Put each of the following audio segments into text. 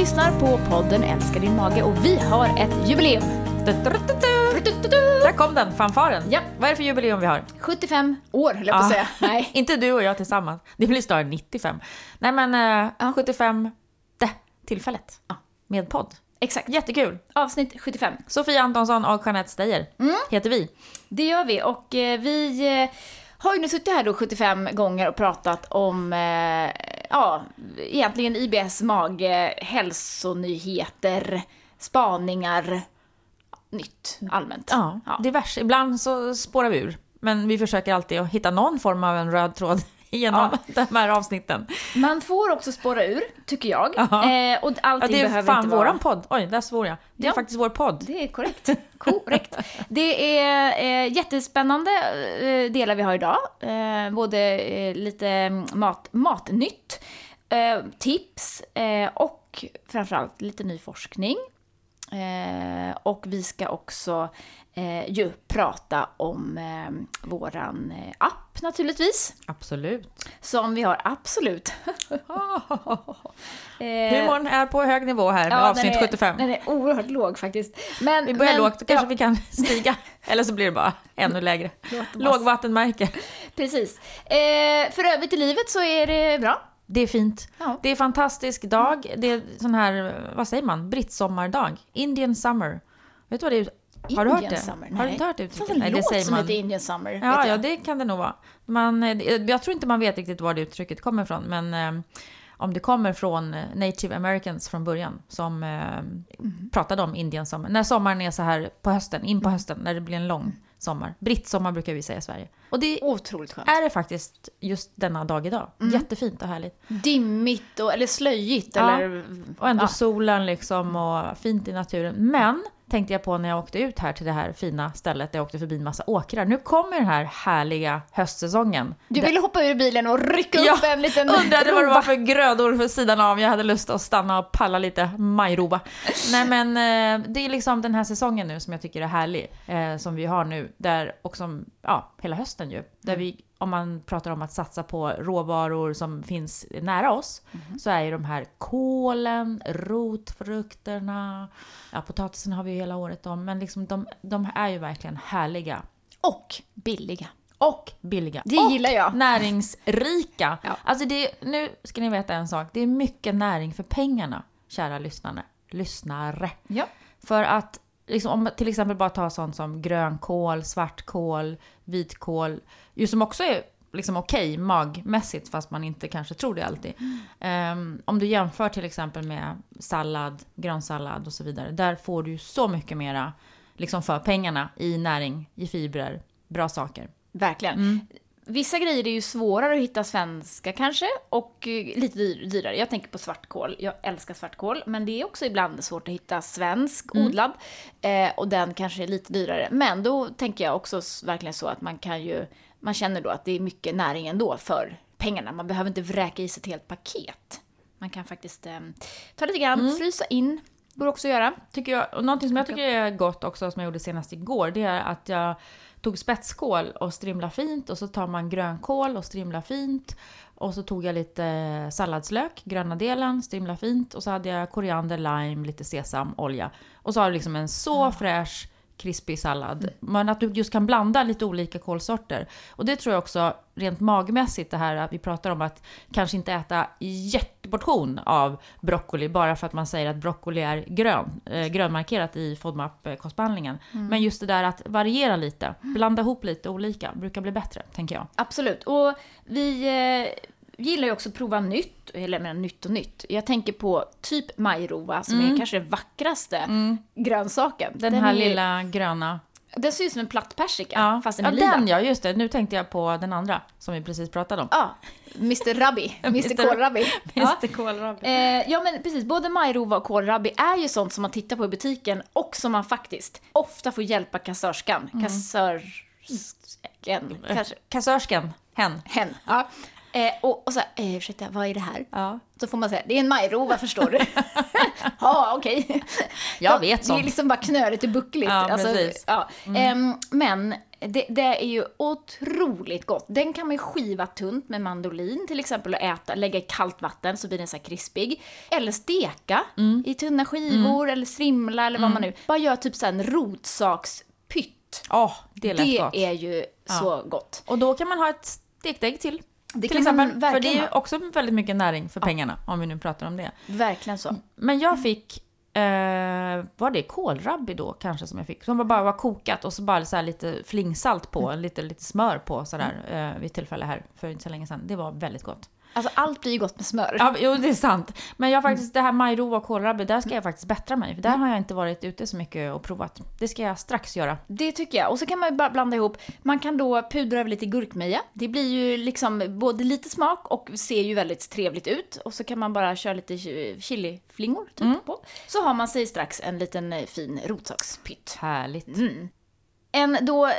lyssnar på podden Älskar din mage och vi har ett jubileum. Där kom den, fanfaren. Ja. Vad är det för jubileum vi har? 75 år höll jag på att säga. Nej. Inte du och jag tillsammans. Det blir snarare 95. Nej men eh, Ja. 75 det tillfället. Ja. Med podd. Exakt. Jättekul. Avsnitt 75. Sofia Antonsson och Jeanette Steyer Mm. heter vi. Det gör vi och eh, vi eh, har ju nu suttit här då 75 gånger och pratat om, eh, ja, egentligen IBS mage, hälsonyheter, spaningar, nytt allmänt. Ja, Ja. diverse. Ibland så spårar vi ur. Men vi försöker alltid att hitta någon form av en röd tråd genom de här avsnitten. Man får också spåra ur, tycker jag. Ja. Eh, och Ja, allting det är behöver fan inte vara... våran podd. Oj, där svor jag. Det är Ja. faktiskt vår podd. Det är korrekt. Korrekt. Det är eh, jättespännande eh, delar vi har idag. Eh, både eh, lite mat, matnytt, eh, tips eh, och framförallt lite ny forskning. Eh, och vi ska också eh, ju prata om eh, våran eh, app naturligtvis. Absolut. Som vi har absolut. Eh, Humorn är på hög nivå här med ja, avsnitt den är, 75. Den är oerhört låg faktiskt. Men, Vi börjar men, lågt, kanske ja. vi kan stiga. Eller så blir det bara ännu lägre. Lågvattenmärke. Precis. Eh, för övrigt i livet så är det bra. Det är fint. Ja. Det är fantastisk dag. Det är sån här, vad säger man, brittsommardag. Indian summer. Vet du vad det är? Har du hört Indian det? Summer? Har du inte hört Det uttrycket? Nej, det säger som man. heter Indian Summer. Ja, ja, det kan det nog vara. Man, jag tror inte man vet riktigt var det uttrycket kommer ifrån, men eh, om det kommer från native americans från början som eh, pratade om Indian summer. När sommaren är så här på hösten, in på hösten, när det blir en lång sommar. Brittsommar brukar vi säga i Sverige. Och det Otroligt skönt. är det faktiskt just denna dag idag. Jättefint och härligt. Dimmigt och, eller slöjigt Ja. eller... Och ändå Ja. solen liksom och fint i naturen. Men tänkte jag på när jag åkte ut här till det här fina stället där jag åkte förbi en massa åkrar. Nu kommer den här härliga höstsäsongen. Du ville hoppa ur bilen och rycka Ja, upp en liten Undrade vad det var för grödor för sidan av. Jag hade lust att stanna och palla lite majrova. Nej men eh, det är liksom den här säsongen nu som jag tycker är härlig. Eh, som vi har nu. Där, och som, ja, hela hösten ju. Där vi, om man pratar om att satsa på råvaror som finns nära oss. Så är ju de här kålen, rotfrukterna. Ja, potatisen har vi ju hela året om. Men liksom de, de är ju verkligen härliga. Och billiga. Och billiga. Det och gillar jag. näringsrika. Ja. Alltså det, nu ska ni veta en sak. Det är mycket näring för pengarna, kära lyssnare. Lyssnare. Ja. För att liksom, om till exempel bara tar sånt som grönkål, svartkål, vitkål. Ju som också är liksom okej magmässigt fast man inte kanske tror det alltid. Ehm, om du jämför till exempel med sallad, grönsallad och så vidare. Där får du ju så mycket mera liksom för pengarna i näring, i fibrer, bra saker. Verkligen. Mm. Vissa grejer är ju svårare att hitta svenska kanske och eh, lite dyr, dyrare. Jag tänker på svartkål. Jag älskar svartkål, men det är också ibland svårt att hitta svensk Mm. odlad eh, och den kanske är lite dyrare. Men då tänker jag också verkligen så att man kan ju, man känner då att det är mycket näring ändå för pengarna. Man behöver inte vräka i sig ett helt paket. Man kan faktiskt eh, ta lite grann, Mm. frysa in, går också att göra. Tycker jag, och någonting som jag tycker är gott också, som jag gjorde senast igår, det är att jag tog spetskål och strimla fint och så tar man grönkål och strimla fint. Och så tog jag lite salladslök, gröna delen, strimla fint. Och så hade jag koriander, lime, lite sesamolja. Och så har du liksom en så fräsch, krispig sallad. Men att du just kan blanda lite olika kålsorter. Och det tror jag också, rent magmässigt, det här att vi pratar om att kanske inte äta jätteportion av broccoli bara för att man säger att broccoli är grön, eh, grönmarkerat i FODMAP-kostbehandlingen. Men just det där att variera lite, blanda ihop lite olika, brukar bli bättre, tänker jag. Absolut. Och vi eh, gillar ju också att prova nytt, eller jag menar nytt och nytt. Jag tänker på typ majrova som är kanske den vackraste grönsaken. Den, här är, lilla gröna. Den ser ut som en platt persika, Ja, fast den ja är lila. den ja, just det. Nu tänkte jag på den andra som vi precis pratade om. Ja, Mr Rabbi. Mr. Kålrabbi. Ja. Mr. Kålrabbi. Eh, ja men precis, både majrova och kålrabbi är ju sånt som man tittar på i butiken och som man faktiskt ofta får hjälpa kassörskan. Kassörskan, kanske. Kassörskan, hen. Hen. Ja. Eh, och, och så här, eh, ursäkta, vad är det här? Ja. Så får man säga, det är en majrova förstår du. ja, okej. Jag Ja, vet Det sånt. är liksom bara knöligt och buckligt. Ja, precis. ja. Ehm, men Det, det är ju otroligt gott. Den kan man ju skiva tunt med mandolin till exempel och äta, lägga i kallt vatten så blir den så krispig. Eller steka Mm. i tunna skivor eller strimla eller vad man nu... Bara gör typ så en rotsakspytt. Åh, det Det är ju så gott. Och då kan man ha ett stekt ägg till. Det till kan man exempel. För det är ju också väldigt mycket näring för pengarna, om vi nu pratar om det. Verkligen så. Men jag fick, eh, var det kålrabbi då kanske som jag fick? Som bara var kokat och så bara så här lite flingsalt på, lite, lite smör på sådär eh, vid tillfälle här för inte så länge sedan. Det var väldigt gott. Alltså allt blir ju gott med smör. Ja, jo, det är sant. Men jag faktiskt, det här majrova och kålrabbi, där ska jag faktiskt bättra mig. För där har jag inte varit ute så mycket och provat. Det ska jag strax göra. Det tycker jag. Och så kan man ju bara blanda ihop. Man kan då pudra över lite gurkmeja. Det blir ju liksom både lite smak och ser ju väldigt trevligt ut. Och så kan man bara köra lite chi- chiliflingor typ Mm. på. Så har man sig strax en liten eh, fin rotsakspytt. Härligt. En då, eh,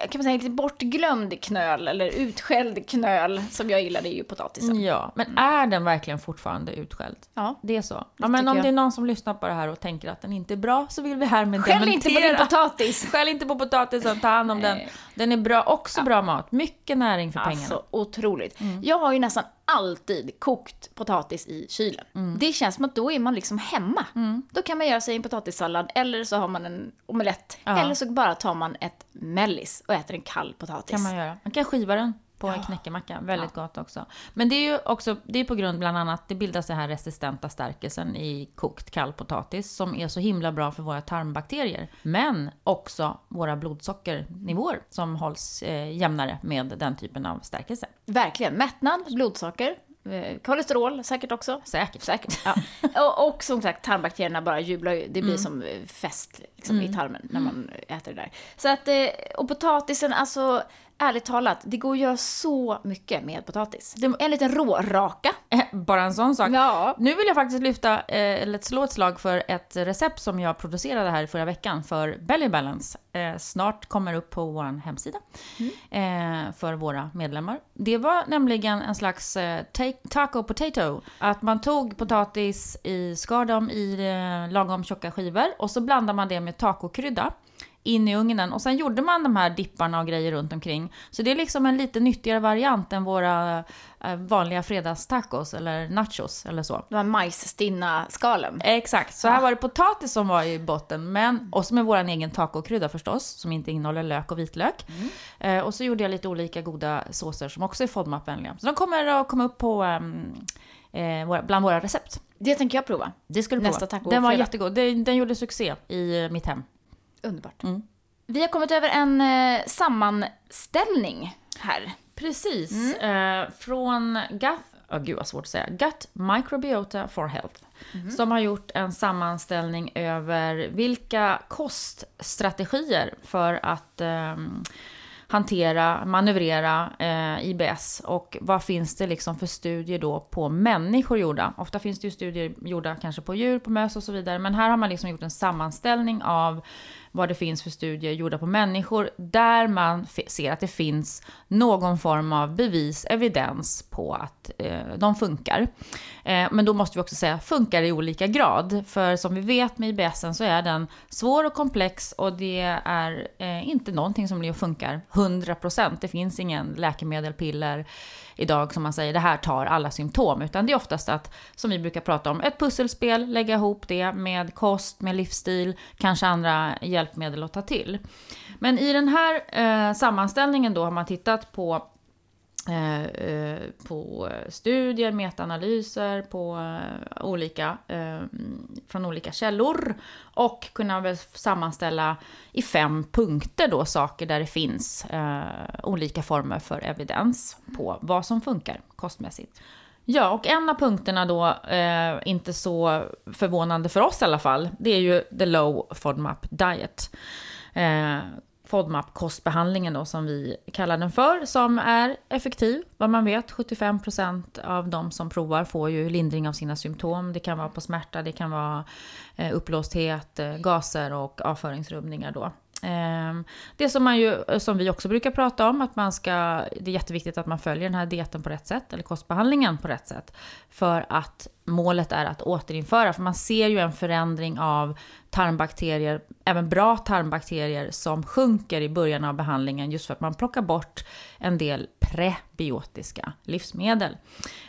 kan man säga, lite bortglömd knöl, eller utskälld knöl, som jag gillar, det är ju potatisen. Ja, men är den verkligen fortfarande utskälld? Ja. Det är så? Ja, men om jag. det är någon som lyssnar på det här och tänker att den inte är bra så vill vi härmed Skäll inte på din dementera. potatis! Skäll inte på potatisen, ta hand om den. Den är bra, också bra mat. Mycket näring för pengarna. Alltså otroligt. Mm. Jag har ju nästan alltid kokt potatis i kylen. Mm. Det känns som att då är man liksom hemma. Då kan man göra sig en potatissallad eller så har man en omelett. Ja. Eller så bara tar man ett mellis och äter en kall potatis. kan man göra. Man kan skiva den på en knäckemacka. Väldigt gott också. Men det är ju också, det är på grund bland annat, det bildas den här resistenta stärkelsen i kokt kall potatis som är så himla bra för våra tarmbakterier. Men också våra blodsockernivåer som hålls eh, jämnare med den typen av stärkelse. Verkligen. Mättnad, blodsocker, eh, kolesterol säkert också. Säkert. Säkert. Ja. och, och som sagt, tarmbakterierna bara jublar ju. Det blir som eh, fest liksom, i tarmen när man äter det där. Så att, eh, och potatisen, alltså ärligt talat, det går att göra så mycket med potatis. En liten råraka. Eh, Bara en sån sak. Ja. Nu vill jag faktiskt lyfta, eh, eller slå ett slag för ett recept som jag producerade här förra veckan för Belly Balance. Eh, snart kommer upp på vår hemsida eh, för våra medlemmar. Det var nämligen en slags ta- taco potato. Att man tog potatis, i, skar dem i lagom tjocka skivor och så blandar man det med tacokrydda in i ugnen och sen gjorde man de här dipparna och grejer runt omkring. Så det är liksom en lite nyttigare variant än våra eh, vanliga fredagstacos eller nachos eller så. De här majsstinna skalen. Exakt, så här var det potatis som var i botten, men och så med vår egen tacokrydda förstås, som inte innehåller lök och vitlök. Eh, och så gjorde jag lite olika goda såser som också är FODMAP-vänliga. Så de kommer att komma upp på, ehm, eh, våra, bland våra recept. Det tänker jag prova. Det skulle Nästa prova. Den var jättegod, den, den gjorde succé i mitt hem. Underbart. Mm. Vi har kommit över en eh, sammanställning här. Precis. Eh, från GUT, oh, gud vad svårt att säga, GUT Microbiota for Health. Som har gjort en sammanställning över vilka koststrategier för att ehm, hantera, manövrera eh, IBS och vad finns det liksom för studier då på människor gjorda? Ofta finns det ju studier gjorda kanske på djur, på möss och så vidare, men här har man liksom gjort en sammanställning av vad det finns för studier gjorda på människor där man ser att det finns någon form av bevis, evidens på att eh, de funkar. Eh, men då måste vi också säga funkar i olika grad. För som vi vet med IBS så är den svår och komplex och det är eh, inte någonting som liksom funkar 100%. Det finns ingen läkemedel, piller idag som man säger det här tar alla symptom. Utan det är oftast att, som vi brukar prata om, ett pusselspel, lägga ihop det med kost, med livsstil, kanske andra hjälpmedel att ta till. Men i den här eh, sammanställningen då har man tittat på Eh, på studier, metaanalyser, på eh, olika, eh, från olika källor och kunna väl sammanställa i fem punkter då saker där det finns olika former för evidens på vad som funkar kostmässigt. Ja, och en av punkterna då, inte så förvånande för oss i alla fall, det är ju the low FODMAP diet. FODMAP-kostbehandlingen då som vi kallar den för, som är effektiv. Vad man vet, 75% av de som provar får ju lindring av sina symptom. Det kan vara på smärta, det kan vara eh, uppblåsthet, eh, gaser och avföringsrubbningar då. Ehm, det som, man ju, som vi också brukar prata om, att man ska, det är jätteviktigt att man följer den här dieten på rätt sätt, eller kostbehandlingen på rätt sätt, för att målet är att återinföra. För man ser ju en förändring av tarmbakterier, även bra tarmbakterier, som sjunker i början av behandlingen just för att man plockar bort en del prebiotiska livsmedel.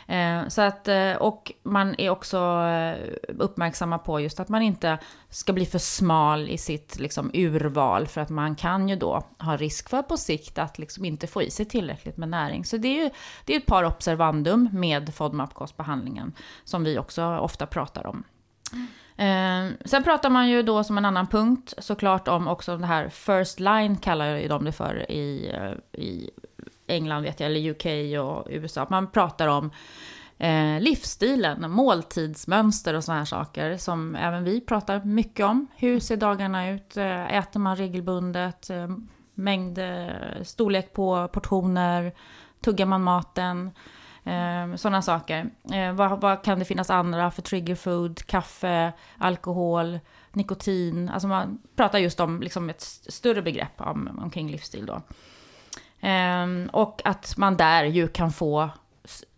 Eh, så att, eh, och man är också eh, uppmärksamma på just att man inte ska bli för smal i sitt liksom, urval, för att man kan ju då ha risk för på sikt att liksom inte få i sig tillräckligt med näring. Så det är ju det är ett par observandum med FODMAP-kostbehandlingen som vi också ofta pratar om. Eh, sen pratar man ju då som en annan punkt såklart om också det här first line kallar ju de det för i, eh, i England vet jag, eller UK och USA. Man pratar om eh, livsstilen, måltidsmönster och sådana här saker som även vi pratar mycket om. Hur ser dagarna ut? Eh, äter man regelbundet? Eh, mängd, storlek på portioner? Tuggar man maten? Eh, Sådana saker. Eh, vad, vad, kan det finnas andra för trigger food? Kaffe, alkohol, nikotin. Alltså man pratar just om liksom ett större begrepp om, omkring livsstil då. Eh, och att man där ju kan få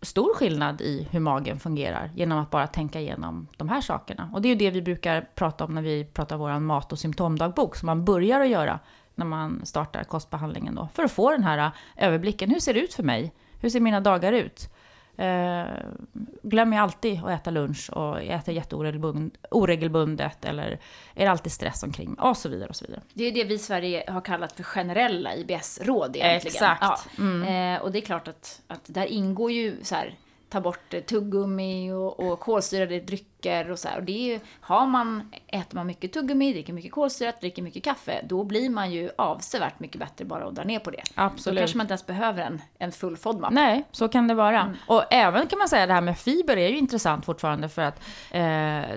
stor skillnad i hur magen fungerar genom att bara tänka igenom de här sakerna. Och det är ju det vi brukar prata om när vi pratar vår mat och symptomdagbok, som man börjar att göra när man startar kostbehandlingen då, för att få den här äh, överblicken. Hur ser det ut för mig? Hur ser mina dagar ut? Eh, glömmer jag alltid att äta lunch och jag äter jätteoregelbundet eller är det alltid stress omkring mig och så vidare och så vidare. Det är det vi i Sverige har kallat för generella IBS-råd egentligen. Exakt. Ja. Mm. Eh, och det är klart att, att där ingår ju så här, ta bort tuggummi och, och kolsyrade drycker och så här. Och det är ju, har man, äter man mycket tuggummi, dricker mycket kolsyrat, dricker mycket kaffe, då blir man ju avsevärt mycket bättre bara att dra ner på det. Absolut. Då kanske man inte ens behöver en, en full FODMAP. Nej, så kan det vara. Mm. Och även kan man säga det här med fiber är ju intressant fortfarande för att eh,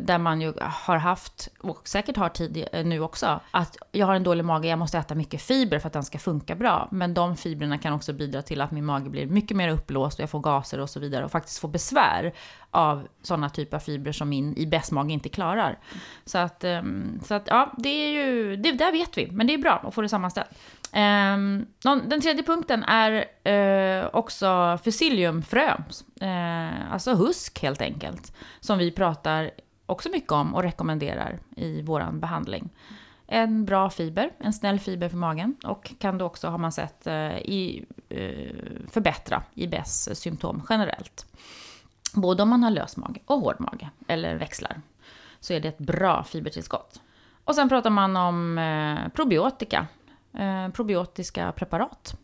där man ju har haft, och säkert har tid eh, nu också, att jag har en dålig mage, jag måste äta mycket fiber för att den ska funka bra. Men de fibrerna kan också bidra till att min mage blir mycket mer uppblåst och jag får gaser och så vidare och faktiskt får besvär av sådana typer av fibrer som min IBS-mage inte klarar. Så att, ehm, så att ja, det är ju, det där vet vi, men det är bra att få det sammanställt. Ehm, den tredje punkten är eh, också fusilliumfrö, eh, alltså husk helt enkelt, som vi pratar också mycket om och rekommenderar i vår behandling. En bra fiber, en snäll fiber för magen och kan då också, har man sett, eh, i, förbättra IBS-symptom generellt. Både om man har lös mage och hård mage, eller växlar, så är det ett bra fibertillskott. Och sen pratar man om eh, probiotika, eh, probiotiska preparat.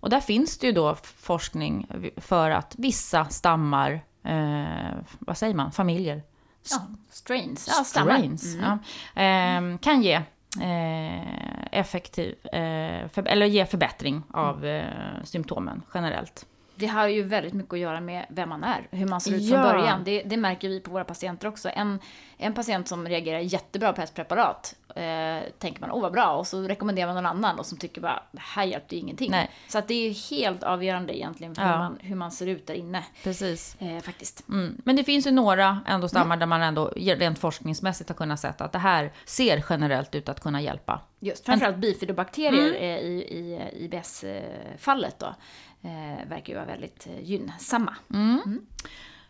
Och där finns det ju då forskning för att vissa stammar, eh, vad säger man, familjer? Ja, strains. Ja, strains mm. ja, eh, kan ge eh, effektiv, eh, för, eller ge förbättring av eh, symptomen generellt det har ju väldigt mycket att göra med vem man är, hur man ser ut ja. från början. Det, det, märker vi på våra patienter också. En, en patient som reagerar jättebra på ett preparat eh, tänker man, åh vad bra, och så rekommenderar man någon annan och som tycker bara, det här hjälpte ju ingenting. Nej. Så att det är ju helt avgörande egentligen för ja. hur, man, hur man ser ut där inne. Precis. Eh, faktiskt. Mm. Men det finns ju några ändå stammar mm. där man ändå rent forskningsmässigt har kunnat se att det här ser generellt ut att kunna hjälpa. Just, framförallt bifidobakterier mm. i, i, i IBS-fallet då eh, verkar ju vara väldigt eh, gynnsamma. Mm. Mm.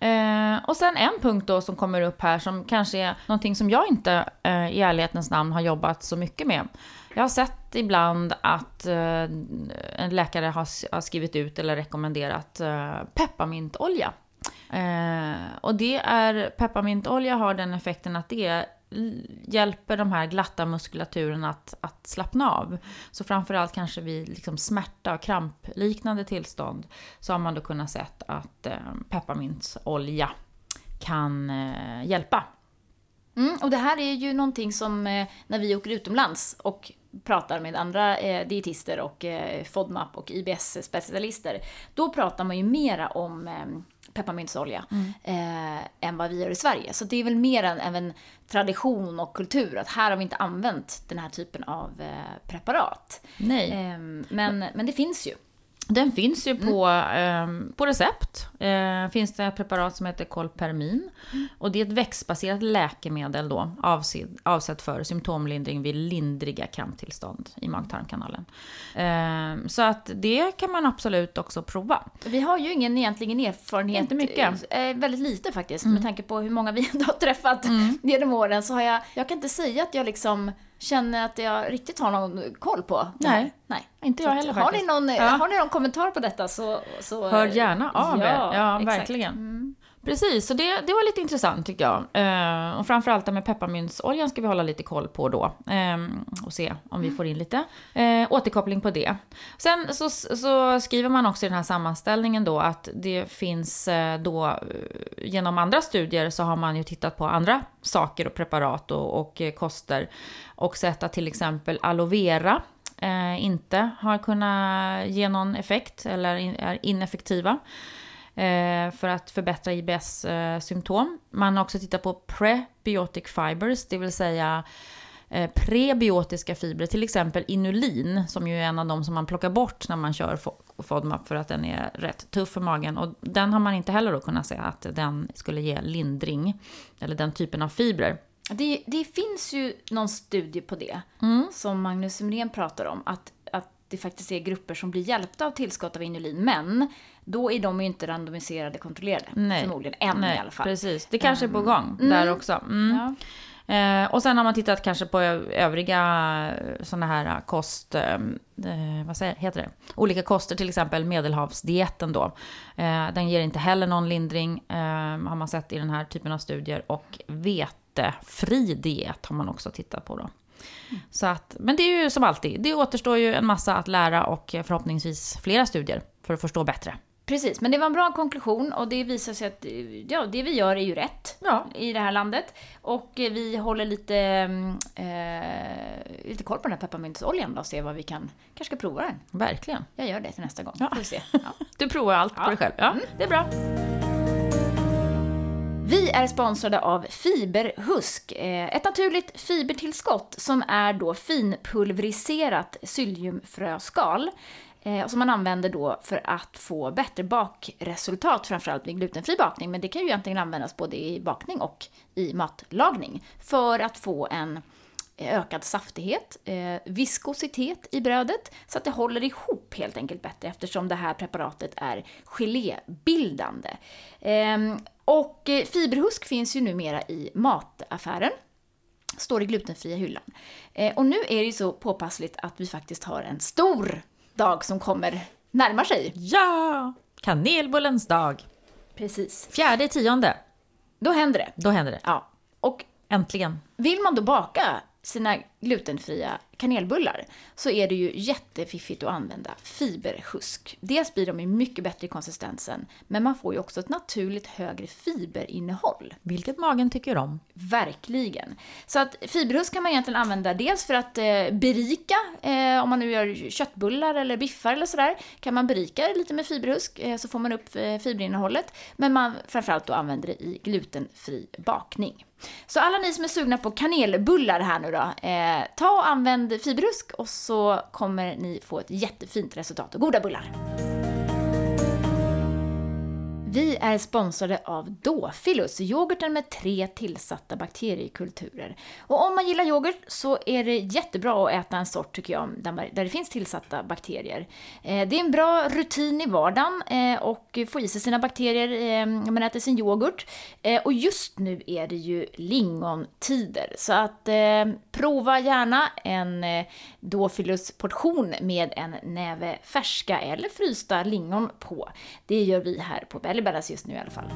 Eh, och sen en punkt då som kommer upp här som kanske är någonting som jag inte eh, i ärlighetens namn har jobbat så mycket med. Jag har sett ibland att eh, en läkare har, har, skrivit ut eller rekommenderat eh, pepparmintolja. Eh, och det är, pepparmintolja har den effekten att det är hjälper de här glatta muskulaturen att, att slappna av. Så framförallt kanske vid liksom smärta och krampliknande tillstånd så har man då kunnat sett att eh, pepparmintsolja kan eh, hjälpa. Mm, och det här är ju någonting som eh, när vi åker utomlands och pratar med andra eh, dietister och eh, FODMAP och IBS-specialister, då pratar man ju mera om eh, pepparmintsolja mm. eh, än vad vi gör i Sverige. Så det är väl mer en, en tradition och kultur att här har vi inte använt den här typen av eh, preparat. Nej. Eh, men, men det finns ju. Den finns ju på, eh, på recept. Eh, finns det ett preparat som heter Colpermin. Och det är ett växtbaserat läkemedel då, avsedd, avsett för symptomlindring vid lindriga kramptillstånd i mag-tarmkanalen. Eh, så att det kan man absolut också prova. Vi har ju ingen egentligen erfarenhet. Inte mycket. Eh, väldigt lite faktiskt. Med tanke på hur många vi ändå har träffat genom åren så har jag, jag kan inte säga att jag liksom känner att jag riktigt har någon koll på. Nej. Nej. Inte jag heller har, ni faktiskt. någon, Ja. har ni någon kommentar på detta så... så Hör gärna av er. Ja, exakt. verkligen. Mm. Precis, så det, det var lite intressant tycker jag. Eh, och framförallt det med pepparmyntsoljan ska vi hålla lite koll på då. Eh, och se om vi får in lite eh, återkoppling på det. Sen så, så skriver man också i den här sammanställningen då att det finns eh, då eh, genom andra studier så har man ju tittat på andra saker och preparat och, och eh, koster. Och sett att till exempel aloe vera inte har kunnat ge någon effekt eller är ineffektiva för att förbättra IBS-symptom. Man har också tittat på prebiotic fibers, det vill säga eh, prebiotiska fibrer, till exempel inulin, som ju är en av de som man plockar bort när man kör Fo- FODMAP för att den är rätt tuff för magen. Och den har man inte heller då kunnat se att den skulle ge lindring, eller den typen av fibrer. Det, det finns ju någon studie på det, Mm. som Magnus Sumrén pratar om, att det faktiskt är grupper som blir hjälpta av tillskott av inulin, men då är de ju inte randomiserade kontrollerade, Nej. förmodligen, än Nej, i alla fall. Precis, det kanske är på gång där också. Mm. Ja. Eh, och sen har man tittat kanske på övriga sådana här kost... Eh, eh, vad säger, heter det? Olika koster, till exempel medelhavsdieten då. Eh, den ger inte heller någon lindring, eh, har man sett i den här typen av studier. Och vetefri diet har man också tittat på då. Så att, men det är ju som alltid, det återstår ju en massa att lära och förhoppningsvis flera studier för att förstå bättre. Precis, men det var en bra konklusion och det visar sig att ja, det vi gör är ju rätt Ja. i det här landet. Och vi håller lite, mm, eh, lite koll på den här pepparmyntsoljan då och ser vad vi kan, kanske ska prova den. Verkligen. Jag gör det till nästa gång, Ja. får vi se. Ja. Du provar allt på dig själv. Ja, det är bra. Vi är sponsrade av Fiberhusk, eh, ett naturligt fibertillskott som är då finpulveriserat psylliumfröskal eh, som man använder då för att få bättre bakresultat, framförallt vid glutenfri bakning, men det kan ju egentligen användas både i bakning och i matlagning för att få en ökad saftighet, eh, viskositet i brödet så att det håller ihop helt enkelt bättre eftersom det här preparatet är gelébildande. Ehm, och eh, fiberhusk finns ju numera i mataffären. Står i glutenfria hyllan. Eh, och nu är det ju så påpassligt att vi faktiskt har en stor dag som kommer närmar sig. Ja! Kanelbullens dag. Precis. Fjärde tionde. Då händer det. Då händer det. Ja. Och Äntligen. Vill man då baka sina glutenfria kanelbullar så är det ju jättefiffigt att använda fiberhusk. Dels blir de ju mycket bättre i konsistensen, men man får ju också ett naturligt högre fiberinnehåll. Vilket magen tycker om. Verkligen. Så att fiberhusk kan man egentligen använda dels för att eh, berika, eh, om man nu gör köttbullar eller biffar eller sådär, kan man berika lite med fiberhusk eh, så får man upp eh, fiberinnehållet. Men man framförallt då använder det i glutenfri bakning. Så alla ni som är sugna på kanelbullar här nu då, eh, ta och använd fiberrusk och så kommer ni få ett jättefint resultat och goda bullar. Vi är sponsrade av Dofilus, yoghurten med tre tillsatta bakteriekulturer. Och om man gillar yoghurt så är det jättebra att äta en sort, tycker jag, där det finns tillsatta bakterier. Eh, det är en bra rutin i vardagen eh, och få i sig sina bakterier när man äter sin yoghurt. Och just nu är det ju lingontider, så att prova gärna en då fylls portion med en näve färska eller frysta lingon på. Det gör vi här på Bellybellas just nu i alla fall.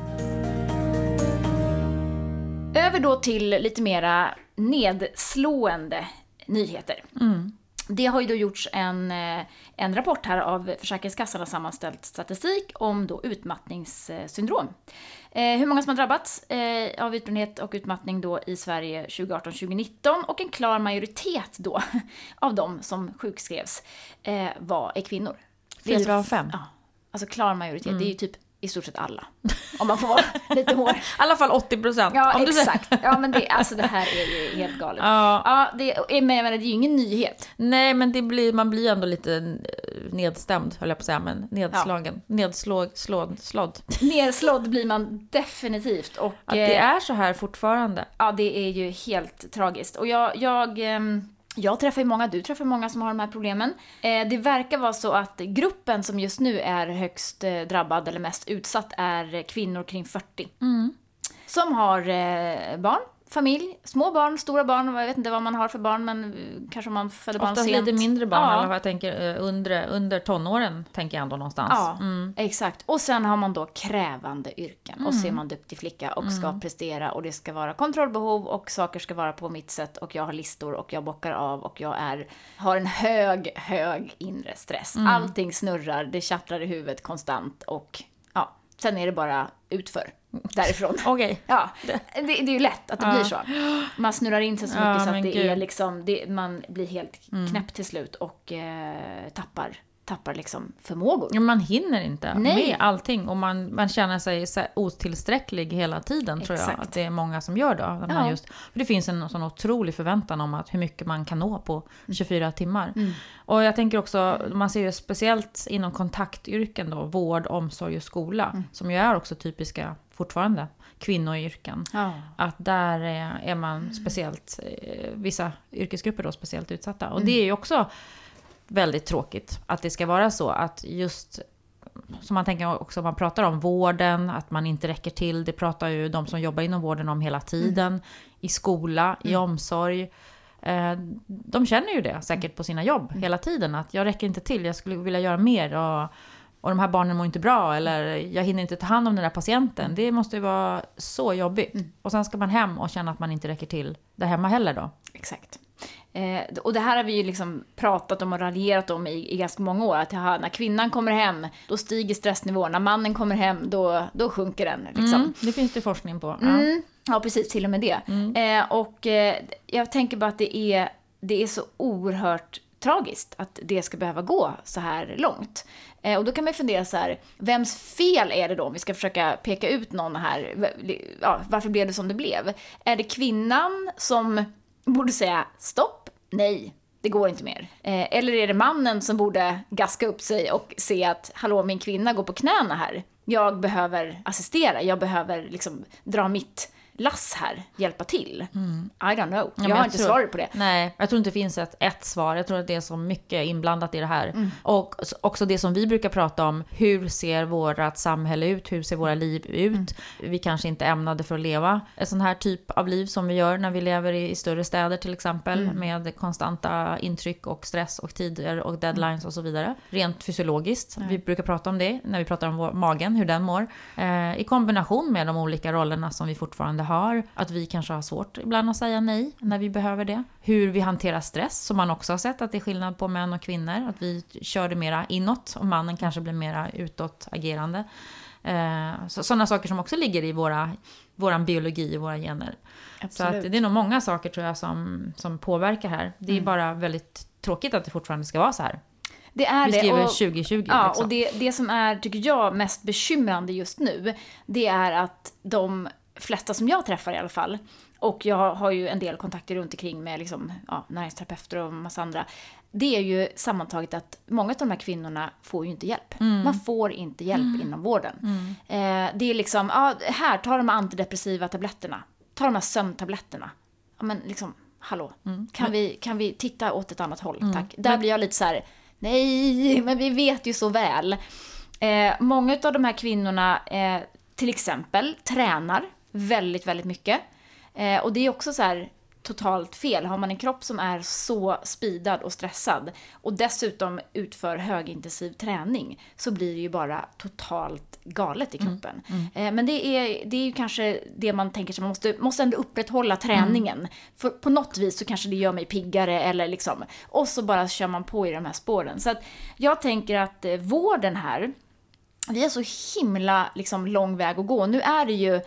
Över då till lite mera nedslående nyheter. Mm. Det har ju då gjorts en, eh, en rapport här av Försäkringskassan har sammanställt statistik om då utmattningssyndrom. Eh, hur många som har drabbats eh, av utbrändhet och utmattning då i Sverige 2018-2019 och en klar majoritet då av de som sjukskrevs var, är kvinnor. Fyra alltså- av fem. Ja, alltså klar majoritet. Det är ju typ i stort sett alla. Om man får vara lite hård. I alla fall 80 procent. Ja, exakt. Ja, men det, alltså, det här är ju helt galet. Ja. Ja, det, men det är ju ingen nyhet. Nej, men det blir, man blir ändå lite eh, nedstämd, höll jag på att säga, men nedslagen. Ja. Nedslåd, slåd, slådd. Nedslådd blir man definitivt. Och, att det är så här fortfarande. Ja, det är ju helt tragiskt. Och jag, jag ehm, jag träffar ju många, du träffar många som har de här problemen. Eh, det verkar vara så att gruppen som just nu är högst eh, drabbad eller mest utsatt är kvinnor kring 40. Mm. Som har eh, barn familj, små barn, stora barn, jag vet inte vad man har för barn men kanske man föder barn Oftast sent. lite mindre barn, ja. eller jag tänker, eh, under, under tonåren tänker jag ändå någonstans. Ja, mm. exakt. Och sen har man då krävande yrken mm. och så är man duktig flicka och ska mm. prestera och det ska vara kontrollbehov och saker ska vara på mitt sätt och jag har listor och jag bockar av och jag är, har en hög, hög inre stress. Mm. Allting snurrar, det tjattrar i huvudet konstant och sen är det bara utför därifrån. Okej. Okay. Ja, det, det, är ju lätt att det ja. blir så. Man snurrar in sig så mycket ja, så att det Gud. är liksom, det, man blir helt mm. knäpp till slut och eh, tappar tappar liksom förmågor. Ja, man hinner inte Nej. med allting och man, man känner sig så otillsträcklig hela tiden tror jag. Att det är många som gör då. Man just, för det finns en sån otrolig förväntan om att hur mycket man kan nå på 24 mm. timmar. Mm. Och jag tänker också, man ser ju speciellt inom kontaktyrken då, vård, omsorg och skola. Mm. Som ju är också typiska fortfarande kvinnoyrken. Ja. Att där är, är man speciellt, eh, vissa yrkesgrupper då speciellt utsatta. Och mm. det är ju också väldigt tråkigt att det ska vara så att just som man tänker också man pratar om vården, att man inte räcker till. Det pratar ju de som jobbar inom vården om hela tiden. Mm. I skola, mm. i omsorg. Eh, de känner ju det säkert på sina jobb mm. hela tiden. Att jag räcker inte till, jag skulle vilja göra mer. Och, och de här barnen mår inte bra. Eller jag hinner inte ta hand om den där patienten. Det måste ju vara så jobbigt. Mm. Och sen ska man hem och känna att man inte räcker till där hemma heller då. Exakt. Eh, och det här har vi ju liksom pratat om och raljerat om i, i ganska många år. Att ja, när kvinnan kommer hem, då stiger stressnivån. När mannen kommer hem, då, då sjunker den. Liksom. Mm, det finns det forskning på. Ja. Mm, ja, precis. Till och med det. Mm. Eh, och eh, jag tänker bara att det är, det är så oerhört tragiskt att det ska behöva gå så här långt. Eh, och då kan man ju fundera så här, vems fel är det då om vi ska försöka peka ut någon här? Ja, varför blev det som det blev? Är det kvinnan som borde säga stopp, nej, det går inte mer. Eh, eller är det mannen som borde gaska upp sig och se att hallå, min kvinna går på knäna här. Jag behöver assistera, jag behöver liksom dra mitt lass här hjälpa till? Mm. I don't know. Ja, jag har jag inte tror, svaret på det. Nej, jag tror inte det finns ett, ett svar. Jag tror att det är så mycket inblandat i det här. Mm. Och också det som vi brukar prata om. Hur ser vårt samhälle ut? Hur ser våra liv ut? Mm. Vi kanske inte ämnade för att leva en sån här typ av liv som vi gör när vi lever i, i större städer till exempel. Mm. Med konstanta intryck och stress och tider och deadlines och så vidare. Rent fysiologiskt. Vi brukar prata om det när vi pratar om vår, magen, hur den mår. Eh, I kombination med de olika rollerna som vi fortfarande har. Att vi kanske har svårt ibland att säga nej när vi behöver det. Hur vi hanterar stress, som man också har sett att det är skillnad på män och kvinnor. Att vi kör det mera inåt och mannen kanske blir mera utåtagerande. Eh, så, sådana saker som också ligger i våra, våran biologi och våra gener. Absolut. Så det är nog många saker tror jag som, som påverkar här. Det är mm. bara väldigt tråkigt att det fortfarande ska vara så här. Det är Vi skriver det. Och, 2020. Ja, liksom. och det, det som är, tycker jag, mest bekymrande just nu, det är att de flesta som jag träffar i alla fall, och jag har ju en del kontakter runt omkring med liksom, ja, näringsterapeuter och massa andra. Det är ju sammantaget att många av de här kvinnorna får ju inte hjälp. Mm. Man får inte hjälp mm. inom vården. Mm. Eh, det är liksom, ja, här, ta de här antidepressiva tabletterna. Ta de här sömntabletterna. Ja, men liksom, hallå. Mm. Kan, vi, kan vi titta åt ett annat håll, mm. tack? Där blir jag lite så här, nej, men vi vet ju så väl. Eh, många av de här kvinnorna, eh, till exempel, tränar väldigt, väldigt mycket. Eh, och det är också så här totalt fel. Har man en kropp som är så speedad och stressad och dessutom utför högintensiv träning så blir det ju bara totalt galet i mm, kroppen. Mm, mm. Men det är, det är ju kanske det man tänker sig, man måste, måste ändå upprätthålla träningen. Mm. För på något vis så kanske det gör mig piggare eller liksom, och så bara kör man på i de här spåren. Så att jag tänker att eh, vården här, vi har så himla liksom, lång väg att gå. Nu är det ju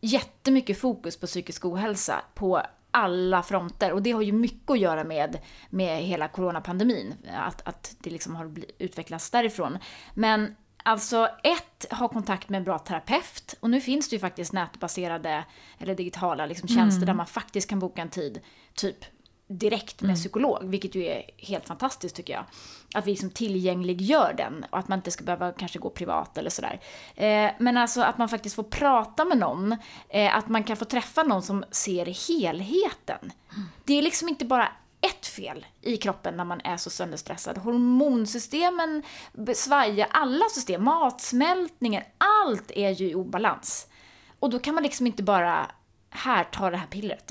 jättemycket fokus på psykisk ohälsa på alla fronter. Och det har ju mycket att göra med, med hela coronapandemin, att, att det liksom har utvecklats därifrån. Men alltså ett, ha kontakt med en bra terapeut. Och nu finns det ju faktiskt nätbaserade eller digitala liksom, tjänster där man faktiskt kan boka en tid, typ direkt med psykolog, vilket ju är helt fantastiskt tycker jag. Att vi liksom tillgängliggör den och att man inte ska behöva kanske gå privat eller sådär. Eh, men alltså att man faktiskt får prata med någon, eh, att man kan få träffa någon som ser helheten. Det är liksom inte bara ett fel i kroppen när man är så sönderstressad. Hormonsystemen svajar, alla system, matsmältningen, allt är ju i obalans. Och då kan man liksom inte bara, här, ta det här pillret.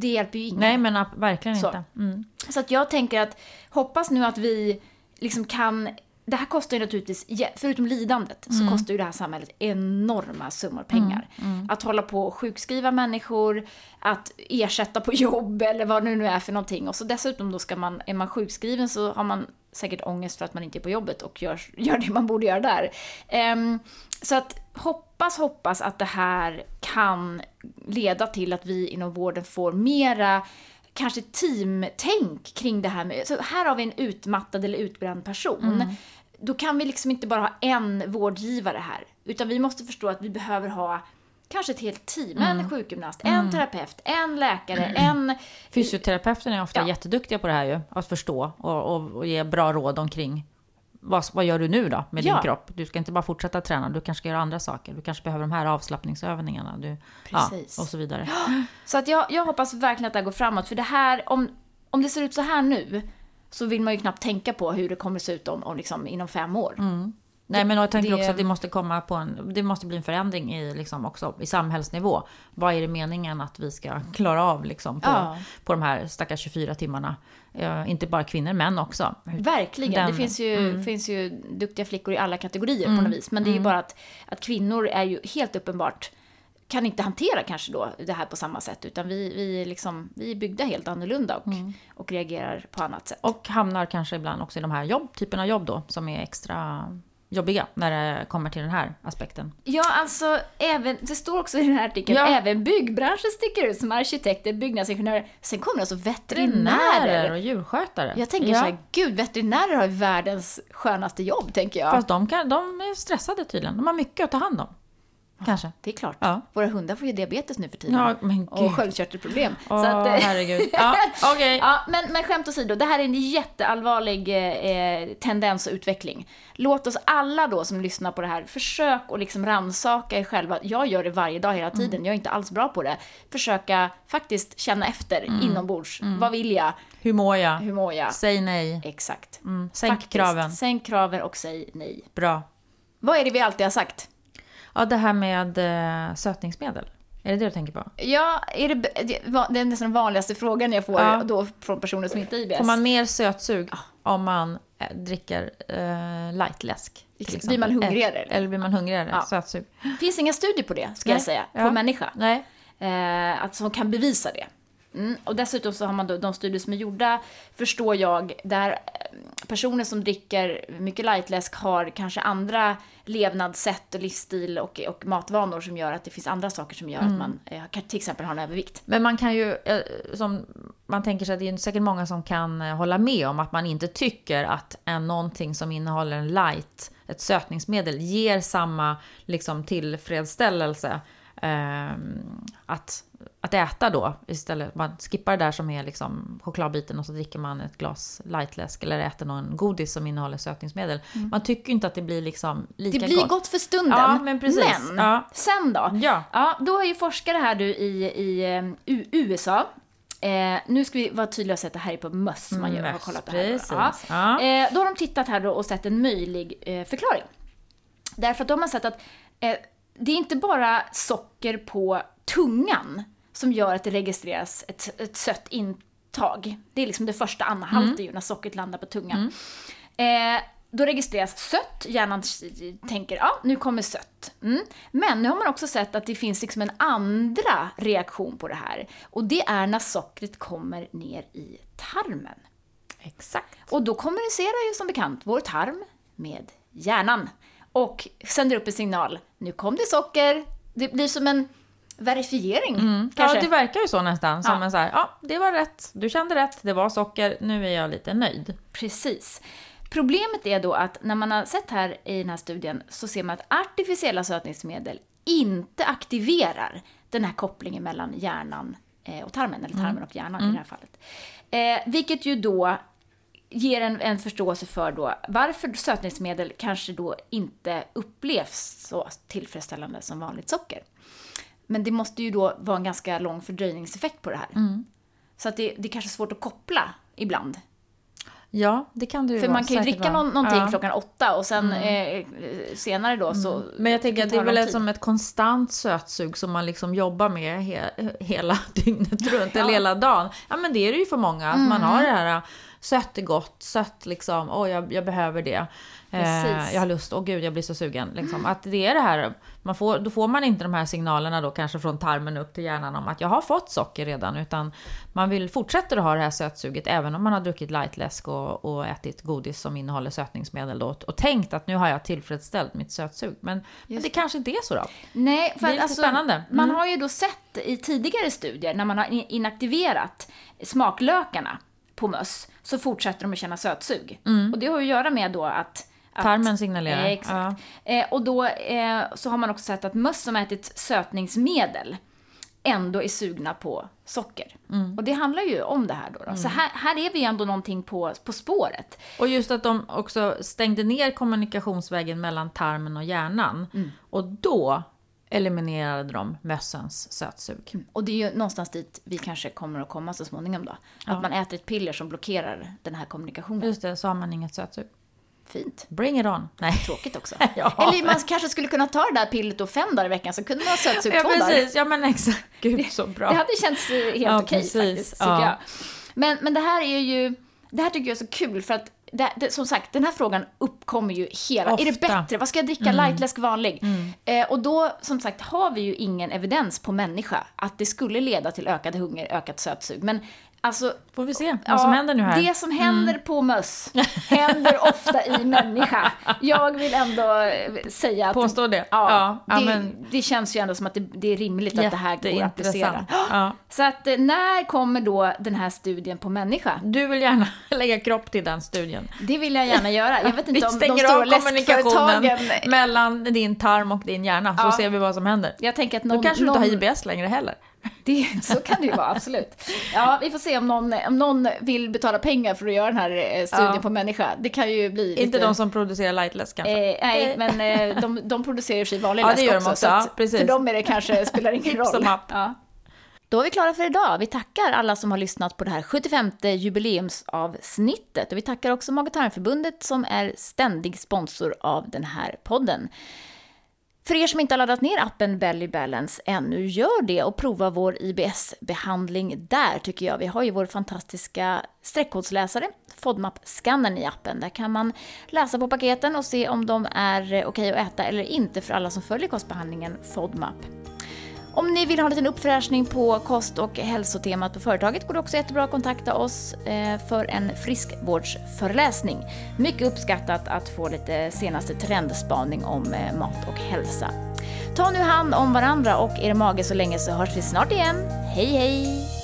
Det hjälper ju ingen. Nej, men verkligen Så. inte. Mm. Så att jag tänker att, hoppas nu att vi liksom kan det här kostar ju naturligtvis, förutom lidandet, så kostar ju det här samhället enorma summor pengar. Att hålla på och sjukskriva människor, att ersätta på jobb eller vad det nu är för någonting. Och så dessutom då ska man, är man sjukskriven så har man säkert ångest för att man inte är på jobbet och gör, gör det man borde göra där. Ehm, så att hoppas, hoppas att det här kan leda till att vi inom vården får mera kanske teamtänk kring det här med, så här har vi en utmattad eller utbränd person. Då kan vi liksom inte bara ha en vårdgivare här, utan vi måste förstå att vi behöver ha kanske ett helt team. En sjukgymnast, en terapeut, en läkare, en... Fysioterapeuterna är ofta Ja. jätteduktiga på det här ju. Att förstå och, och, och ge bra råd omkring vad, vad gör du nu då med Ja. din kropp? Du ska inte bara fortsätta träna, du kanske ska göra andra saker. Du kanske behöver de här avslappningsövningarna. Du, Precis. Ja, och så vidare. Så att jag, jag hoppas verkligen att det här går framåt, för det här, om, om det ser ut så här nu, så vill man ju knappt tänka på hur det kommer se ut om, om liksom, inom fem år. Nej, men jag tänker det- också att det måste komma på en, det måste bli en förändring i, liksom också, i samhällsnivå. Vad är det meningen att vi ska klara av liksom, på, Ja. på de här stackars 24 timmarna? Eh, inte bara kvinnor, män också. Verkligen. Den- det finns ju, finns ju duktiga flickor i alla kategorier på något vis. Men det är ju bara att, att kvinnor är ju helt uppenbart kan inte hantera kanske då det här på samma sätt. Utan vi, vi, liksom, vi är byggda helt annorlunda och, och reagerar på annat sätt. Och hamnar kanske ibland också i de här jobb, typen av jobb då, som är extra jobbiga när det kommer till den här aspekten. Ja, alltså, även, det står också i den här artikeln, Ja. även byggbranschen sticker ut som arkitekter, byggnadsingenjörer. Sen kommer alltså veterinärer. och djurskötare. Jag tänker ja. så här, gud, veterinärer har världens skönaste jobb, tänker jag. Fast de, kan, de är stressade tydligen. De har mycket att ta hand om. Kanske. Det är klart. Ja. Våra hundar får ju diabetes nu för tiden. Ja, men och gud. sköldkörtelproblem. Åh, så att, eh, herregud. Ja, okej. Ja, men, men skämt åsido, det här är en jätteallvarlig eh, tendens och utveckling. Låt oss alla då som lyssnar på det här, försök att liksom rannsaka er själva. Jag gör det varje dag hela tiden, jag är inte alls bra på det. Försöka faktiskt känna efter inombords. Vad vill jag? Hur mår jag? Hur mår jag? Säg nej. Exakt. Mm. Sänk Faktiskt. kraven. Sänk kraven och säg nej. Bra. Vad är det vi alltid har sagt? Ja, det här med eh, sötningsmedel. Är det det du tänker på? Ja, är det, det är nästan den vanligaste frågan jag får Ja. då från personer som inte är IBS. Får man mer sötsug om man eh, dricker eh, lightläsk? Blir man hungrigare, eller? eller blir man hungrigare? Ja. Sötsug? Det finns inga studier på det, ska Nej. jag säga, på Ja. människa. Nej. eh, att som kan bevisa det. Mm. Och dessutom så har man då, de studier som är gjorda, förstår jag, där eh, personer som dricker mycket lightläsk har kanske andra levnadssätt och livsstil och, och matvanor som gör att det finns andra saker som gör att man eh, till exempel har en övervikt. Men man kan ju, eh, som man tänker sig att det är säkert många som kan hålla med om att man inte tycker att en, någonting som innehåller en light, ett sötningsmedel, ger samma liksom, tillfredsställelse att, att äta då istället. Man skippar det där som är liksom chokladbiten och så dricker man ett glas lightläsk eller äter någon godis som innehåller sötningsmedel. Man tycker inte att det blir liksom lika Det blir gott. gott för stunden, Ja, men precis. men Ja. sen då? Ja. Ja, då har ju forskare här du i, i eh, U- USA Eh, nu ska vi vara tydliga och säga att det här är på möss man gör, har Möss, kollat på det här. Ja. Ja. Eh, då har de tittat här då och sett en möjlig eh, förklaring. Därför att de har sett att eh, det är inte bara socker på tungan som gör att det registreras ett, ett sött intag. Det är liksom det första anhalten ju när sockret landar på tungan. Eh, då registreras sött, hjärnan tänker ja, nu kommer sött. Mm. Men nu har man också sett att det finns liksom en andra reaktion på det här. Och det är när sockret kommer ner i tarmen. Exakt. Och då kommunicerar ju som bekant vår tarm med hjärnan. Och sänder upp en signal. Nu kom det socker. Det blir som en verifiering, kanske. Ja, det verkar ju så nästan. Som Ja. en så här, ja, det var rätt. Du kände rätt. Det var socker. Nu är jag lite nöjd. Precis. Problemet är då att när man har sett här i den här studien så ser man att artificiella sötningsmedel inte aktiverar den här kopplingen mellan hjärnan eh, och tarmen, eller tarmen och hjärnan i det här fallet. Eh, vilket ju då ger en, en förståelse för då varför sötningsmedel kanske då inte upplevs så tillfredsställande som vanligt socker. Men det måste ju då vara en ganska lång fördröjningseffekt på det här. Så att det, det är kanske svårt att koppla ibland. Ja, det kan ju För man kan ju dricka någon, någonting Ja. Mm. klockan åtta och sen eh, senare då så... Men jag tänker att det är väl som ett konstant sötsug som man liksom jobbar med he, hela dygnet runt, eller Ja. hela dagen. Ja men det är det ju för många, att man har det här sött är gott, sött liksom, åh jag, jag behöver det. Eh, jag har lust, åh gud jag blir så sugen. Liksom. Att det är det här, man får, då får man inte de här signalerna då kanske från tarmen upp till hjärnan om att jag har fått socker redan, utan man vill fortsätta att ha det här sötsuget även om man har druckit lightläsk och, och ätit godis som innehåller sötningsmedel då, och tänkt att nu har jag tillfredsställt mitt sötsug. Men, men det kanske inte är så då. Nej, för Det är lite alltså, spännande. man Mm. har ju då sett i tidigare studier när man har in- inaktiverat smaklökarna på möss så fortsätter de att känna sötsug. Och det har ju att göra med då att... att Mm. Tarmen signalerar. Eh, exakt. Eh, och då eh, så har man också sett att möss som ätit sötningsmedel ändå är sugna på socker. Mm. Och det handlar ju om det här då. då. Så här, här är vi ändå någonting på, på spåret. Och just att de också stängde ner kommunikationsvägen mellan tarmen och hjärnan. Mm. Och då eliminerade de mössens sötsug. Och det är ju någonstans dit vi kanske kommer att komma så småningom då. Att man äter ett piller som blockerar den här kommunikationen. Just det, så har man inget sötsug. Fint. Bring it on! Nej. Tråkigt också. Ja. Eller man kanske skulle kunna ta det där pillret då fem dagar i veckan så kunde man ha sötsug Ja två dagar. precis, ja men exakt. Gud så bra. Det hade känts eh, helt Ja, okej precis. faktiskt, Ja. jag. Men, men det här är ju, det här tycker jag är så kul för att det, det, som sagt, den här frågan uppkommer ju hela... Är det Ofta. Mm. bättre? Vad ska jag dricka? Lightläsk vanlig? Eh, och då, som sagt, har vi ju ingen evidens på människa att det skulle leda till ökad hunger, ökat sötsug. Men alltså... Får vi se vad som händer nu här. Mm. Det som händer på möss händer ofta i människa. Jag vill ändå eh, säga att... Påstå det. Ja, Ja, det, men- det känns ju ändå som att det, det är rimligt att det här går att applicera. Ja. Så att eh, när kommer då den här studien på människa? Du vill gärna lägga kropp till den studien. Det vill jag gärna göra. Jag vet inte om de stänger stora läskföretagen... mellan din tarm och din hjärna, så ser vi vad som händer. Jag tänker att någon... Då kanske du inte någon, har IBS längre heller. Det, Så kan det ju vara, absolut. Ja, vi får se om någon, om någon vill betala pengar för att göra den här eh, studien Ja. på människa. Det kan ju bli lite... Inte de som producerar lightläsk kanske. Eh, nej, men eh, de, de producerar och för sig vanlig Ja, det läsk gör de också. också, så ja, precis. För dem är det kanske, spelar ingen roll. som happ. Ja. Då är vi klara för idag. Vi tackar alla som har lyssnat på det här 75 jubileumsavsnittet. Och vi tackar också Mag-tarmförbundet som är ständig sponsor av den här podden. För er som inte har laddat ner appen Belly Balance ännu, gör det och prova vår IBS-behandling där tycker jag. Vi har ju vår fantastiska streckkodsläsare, FODMAP-skannern i appen. Där kan man läsa på paketen och se om de är okej okej att äta eller inte för alla som följer kostbehandlingen FODMAP. Om ni vill ha en liten uppfräschning på kost och hälsotemat på företaget går det också jättebra att kontakta oss eh, för en friskvårdsföreläsning. Mycket uppskattat att få lite senaste trendspaning om eh, mat och hälsa. Ta nu hand om varandra och er mage så länge så hörs vi snart igen. Hej hej!